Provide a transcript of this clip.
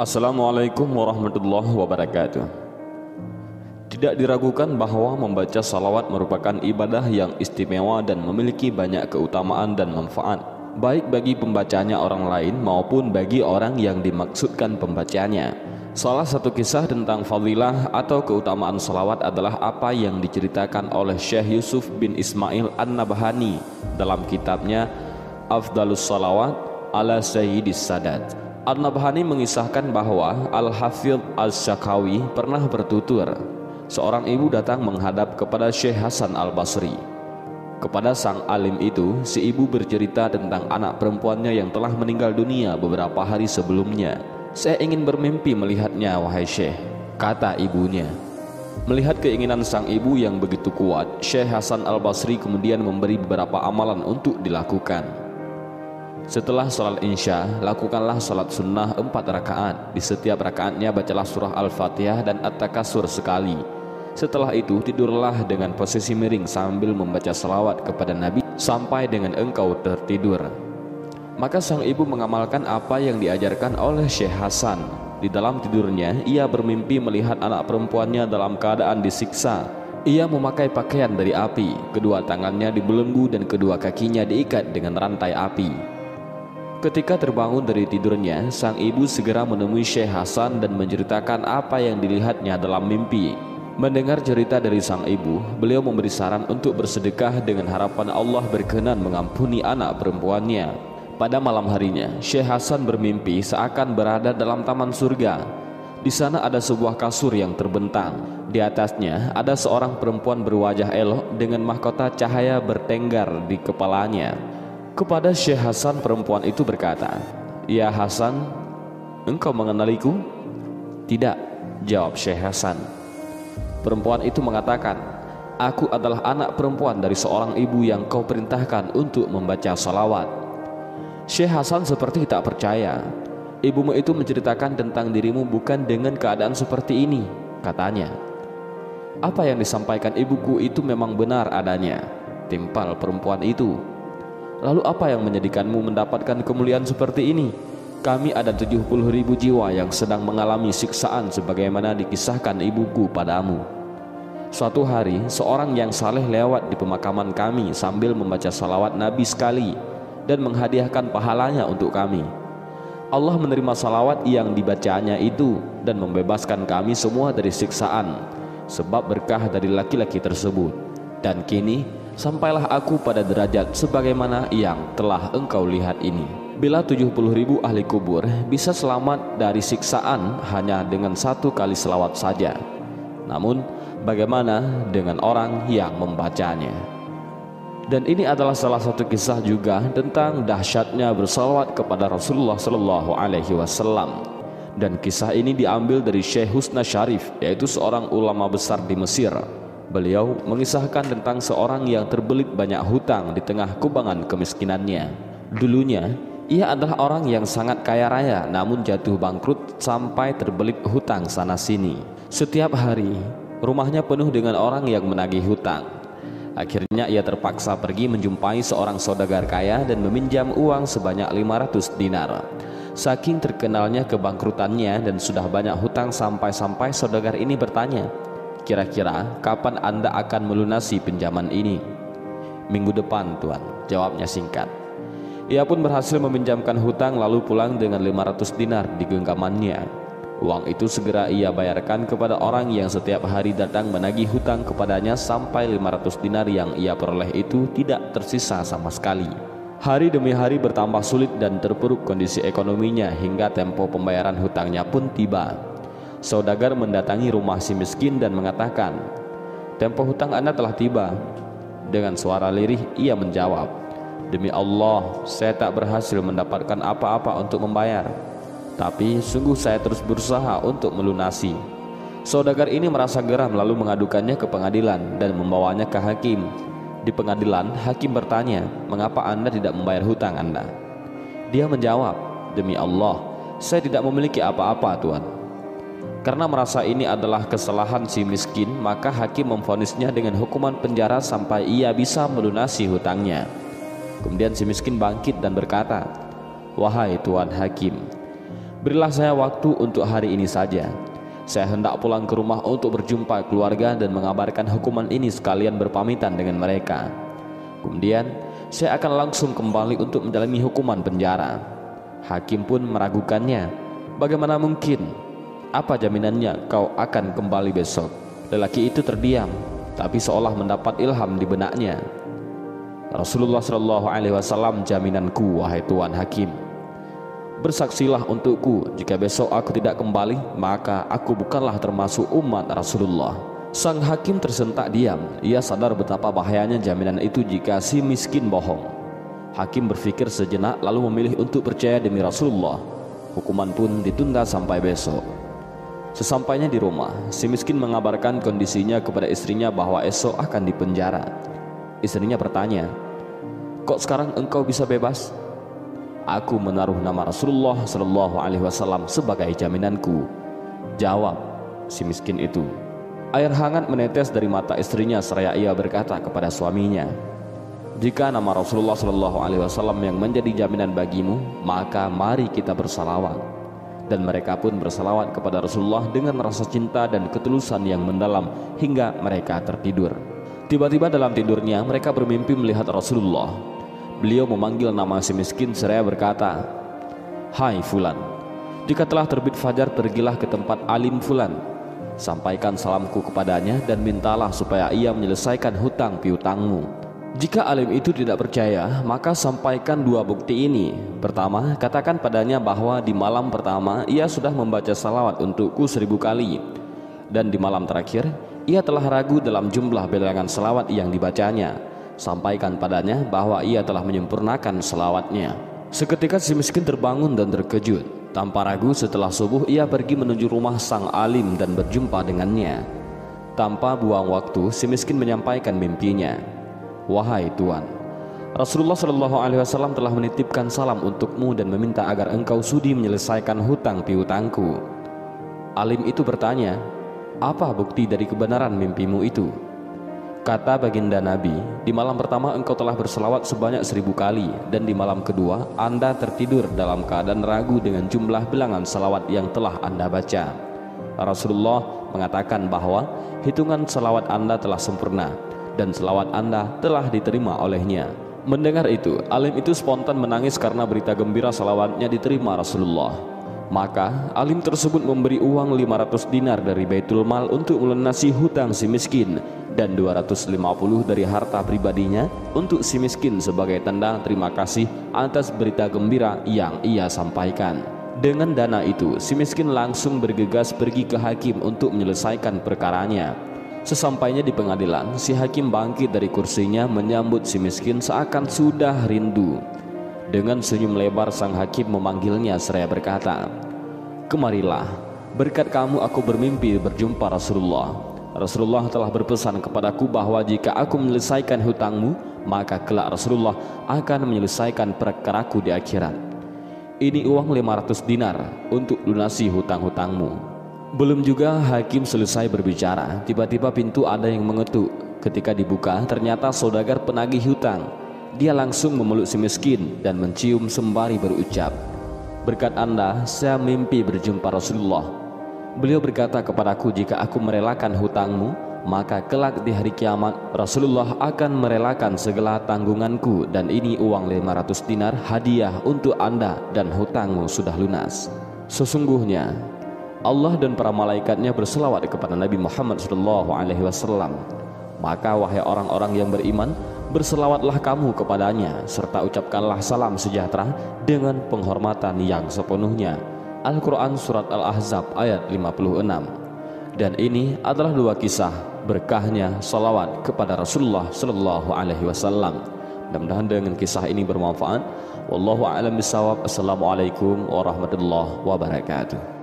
Assalamualaikum warahmatullahi wabarakatuh. Tidak diragukan bahwa membaca salawat merupakan ibadah yang istimewa dan memiliki banyak keutamaan dan manfaat, baik bagi pembacanya orang lain maupun bagi orang yang dimaksudkan pembacanya. Salah satu kisah tentang fadilah atau keutamaan salawat adalah apa yang diceritakan oleh Syekh Yusuf bin Ismail An-Nabhani dalam kitabnya Afdalus Salawat ala Sayyidis Sadat. An-Nabhani mengisahkan bahwa Al-Hafidh Al-Syakawi pernah bertutur Seorang ibu datang menghadap kepada Syekh Hasan Al-Basri. Kepada sang alim itu, si ibu bercerita tentang anak perempuannya yang telah meninggal dunia beberapa hari sebelumnya. Saya ingin bermimpi melihatnya, wahai Syekh Kata ibunya. Melihat keinginan sang ibu yang begitu kuat, Syekh Hasan Al-Basri kemudian memberi beberapa amalan untuk dilakukan. Setelah sholat insya, lakukanlah sholat sunnah empat rakaat. Di setiap rakaatnya bacalah surah Al-Fatihah dan At-Takasur sekali. Setelah itu tidurlah dengan posisi miring sambil membaca salawat kepada Nabi sampai dengan engkau tertidur. Maka sang ibu mengamalkan apa yang diajarkan oleh Syekh Hasan. Di dalam tidurnya, ia bermimpi melihat anak perempuannya dalam keadaan disiksa. Ia memakai pakaian dari api, kedua tangannya dibelenggu dan kedua kakinya diikat dengan rantai api. Ketika terbangun dari tidurnya, sang ibu segera menemui Syekh Hasan dan menceritakan apa yang dilihatnya dalam mimpi. Mendengar cerita dari sang ibu, beliau memberi saran untuk bersedekah dengan harapan Allah berkenan mengampuni anak perempuannya. Pada malam harinya, Syekh Hasan bermimpi seakan berada dalam taman surga. Di sana ada sebuah kasur yang terbentang. Di atasnya ada seorang perempuan berwajah elok dengan mahkota cahaya bertenggar di kepalanya. Kepada Syekh Hasan perempuan itu berkata, Ya Hasan, engkau mengenaliku? Tidak, jawab Syekh Hasan. Perempuan itu mengatakan, Aku adalah anak perempuan dari seorang ibu yang kau perintahkan untuk membaca salawat. Syekh Hasan seperti tak percaya. Ibumu itu menceritakan tentang dirimu bukan dengan keadaan seperti ini, katanya. Apa yang disampaikan ibuku itu memang benar adanya, timpal perempuan itu. Lalu apa yang menjadikanmu mendapatkan kemuliaan seperti ini? Kami ada 70 ribu jiwa yang sedang mengalami siksaan sebagaimana dikisahkan ibuku padamu. Suatu hari, seorang yang saleh lewat di pemakaman kami sambil membaca salawat Nabi sekali dan menghadiahkan pahalanya untuk kami. Allah menerima salawat yang dibacanya itu dan membebaskan kami semua dari siksaan sebab berkah dari laki-laki tersebut. Dan kini sampailah aku pada derajat sebagaimana yang telah engkau lihat ini. Bila 70 ribu ahli kubur bisa selamat dari siksaan hanya dengan satu kali selawat saja. Namun bagaimana dengan orang yang membacanya? Dan ini adalah salah satu kisah juga tentang dahsyatnya bersalawat kepada Rasulullah Sallallahu Alaihi Wasallam. Dan kisah ini diambil dari Syekh Husna Syarif, yaitu seorang ulama besar di Mesir Beliau mengisahkan tentang seorang yang terbelit banyak hutang di tengah kubangan kemiskinannya. Dulunya, ia adalah orang yang sangat kaya raya namun jatuh bangkrut sampai terbelit hutang sana-sini. Setiap hari, rumahnya penuh dengan orang yang menagih hutang. Akhirnya ia terpaksa pergi menjumpai seorang saudagar kaya dan meminjam uang sebanyak 500 dinar. Saking terkenalnya kebangkrutannya dan sudah banyak hutang sampai-sampai saudagar ini bertanya, Kira-kira kapan Anda akan melunasi pinjaman ini? Minggu depan, Tuan. Jawabnya singkat. Ia pun berhasil meminjamkan hutang lalu pulang dengan 500 dinar di genggamannya. Uang itu segera ia bayarkan kepada orang yang setiap hari datang menagih hutang kepadanya sampai 500 dinar yang ia peroleh itu tidak tersisa sama sekali. Hari demi hari bertambah sulit dan terpuruk kondisi ekonominya hingga tempo pembayaran hutangnya pun tiba. Saudagar mendatangi rumah si miskin dan mengatakan, "Tempo hutang Anda telah tiba." Dengan suara lirih ia menjawab, "Demi Allah, saya tak berhasil mendapatkan apa-apa untuk membayar, tapi sungguh saya terus berusaha untuk melunasi." Saudagar ini merasa geram lalu mengadukannya ke pengadilan dan membawanya ke hakim. Di pengadilan, hakim bertanya, "Mengapa Anda tidak membayar hutang Anda?" Dia menjawab, "Demi Allah, saya tidak memiliki apa-apa, Tuan." Karena merasa ini adalah kesalahan si miskin, maka hakim memfonisnya dengan hukuman penjara sampai ia bisa melunasi hutangnya. Kemudian si miskin bangkit dan berkata, "Wahai Tuan Hakim, Berilah saya waktu untuk hari ini saja. Saya hendak pulang ke rumah untuk berjumpa keluarga dan mengabarkan hukuman ini sekalian berpamitan dengan mereka. Kemudian, saya akan langsung kembali untuk menjalani hukuman penjara. Hakim pun meragukannya. Bagaimana mungkin? Apa jaminannya kau akan kembali besok? Lelaki itu terdiam, tapi seolah mendapat ilham di benaknya. Rasulullah Shallallahu Alaihi Wasallam jaminanku wahai Tuan Hakim Bersaksilah untukku, jika besok aku tidak kembali, maka aku bukanlah termasuk umat Rasulullah. Sang hakim tersentak diam. Ia sadar betapa bahayanya jaminan itu jika si miskin bohong. Hakim berpikir sejenak lalu memilih untuk percaya demi Rasulullah. Hukuman pun ditunda sampai besok. Sesampainya di rumah, si miskin mengabarkan kondisinya kepada istrinya bahwa esok akan dipenjara. Istrinya bertanya, "Kok sekarang engkau bisa bebas?" Aku menaruh nama Rasulullah Shallallahu Alaihi Wasallam sebagai jaminanku. Jawab si miskin itu. Air hangat menetes dari mata istrinya seraya ia berkata kepada suaminya, jika nama Rasulullah Shallallahu Alaihi Wasallam yang menjadi jaminan bagimu, maka mari kita bersalawat. Dan mereka pun bersalawat kepada Rasulullah dengan rasa cinta dan ketulusan yang mendalam hingga mereka tertidur. Tiba-tiba dalam tidurnya mereka bermimpi melihat Rasulullah Beliau memanggil nama si miskin seraya berkata, Hai Fulan, jika telah terbit fajar pergilah ke tempat alim Fulan. Sampaikan salamku kepadanya dan mintalah supaya ia menyelesaikan hutang piutangmu. Jika alim itu tidak percaya, maka sampaikan dua bukti ini. Pertama, katakan padanya bahwa di malam pertama ia sudah membaca salawat untukku seribu kali. Dan di malam terakhir, ia telah ragu dalam jumlah bilangan salawat yang dibacanya sampaikan padanya bahwa ia telah menyempurnakan selawatnya. Seketika si miskin terbangun dan terkejut. Tanpa ragu setelah subuh ia pergi menuju rumah sang alim dan berjumpa dengannya. Tanpa buang waktu, si miskin menyampaikan mimpinya. Wahai Tuan, Rasulullah Shallallahu Alaihi Wasallam telah menitipkan salam untukmu dan meminta agar engkau sudi menyelesaikan hutang piutangku. Alim itu bertanya, apa bukti dari kebenaran mimpimu itu? Kata baginda Nabi, di malam pertama engkau telah berselawat sebanyak seribu kali dan di malam kedua anda tertidur dalam keadaan ragu dengan jumlah bilangan selawat yang telah anda baca. Rasulullah mengatakan bahwa hitungan selawat anda telah sempurna dan selawat anda telah diterima olehnya. Mendengar itu, alim itu spontan menangis karena berita gembira selawatnya diterima Rasulullah. Maka alim tersebut memberi uang 500 dinar dari Baitul Mal untuk melunasi hutang si miskin dan 250 dari harta pribadinya untuk si miskin sebagai tanda terima kasih atas berita gembira yang ia sampaikan. Dengan dana itu, si miskin langsung bergegas pergi ke hakim untuk menyelesaikan perkaranya. Sesampainya di pengadilan, si hakim bangkit dari kursinya menyambut si miskin seakan sudah rindu. Dengan senyum lebar sang hakim memanggilnya seraya berkata, Kemarilah, berkat kamu aku bermimpi berjumpa Rasulullah. Rasulullah telah berpesan kepadaku bahwa jika aku menyelesaikan hutangmu, maka kelak Rasulullah akan menyelesaikan perkaraku di akhirat. Ini uang 500 dinar untuk lunasi hutang-hutangmu. Belum juga hakim selesai berbicara, tiba-tiba pintu ada yang mengetuk. Ketika dibuka, ternyata saudagar penagih hutang dia langsung memeluk si miskin dan mencium sembari berucap, Berkat anda, saya mimpi berjumpa Rasulullah. Beliau berkata kepadaku, jika aku merelakan hutangmu, maka kelak di hari kiamat Rasulullah akan merelakan segala tanggunganku dan ini uang 500 dinar hadiah untuk anda dan hutangmu sudah lunas. Sesungguhnya Allah dan para malaikatnya berselawat kepada Nabi Muhammad SAW. Maka wahai orang-orang yang beriman, berselawatlah kamu kepadanya serta ucapkanlah salam sejahtera dengan penghormatan yang sepenuhnya. Al-Quran Surat Al-Ahzab ayat 56 Dan ini adalah dua kisah berkahnya salawat kepada Rasulullah Sallallahu Alaihi Wasallam. Mudah-mudahan dengan kisah ini bermanfaat. Wallahu a'lam bishawab. Assalamualaikum warahmatullahi wabarakatuh.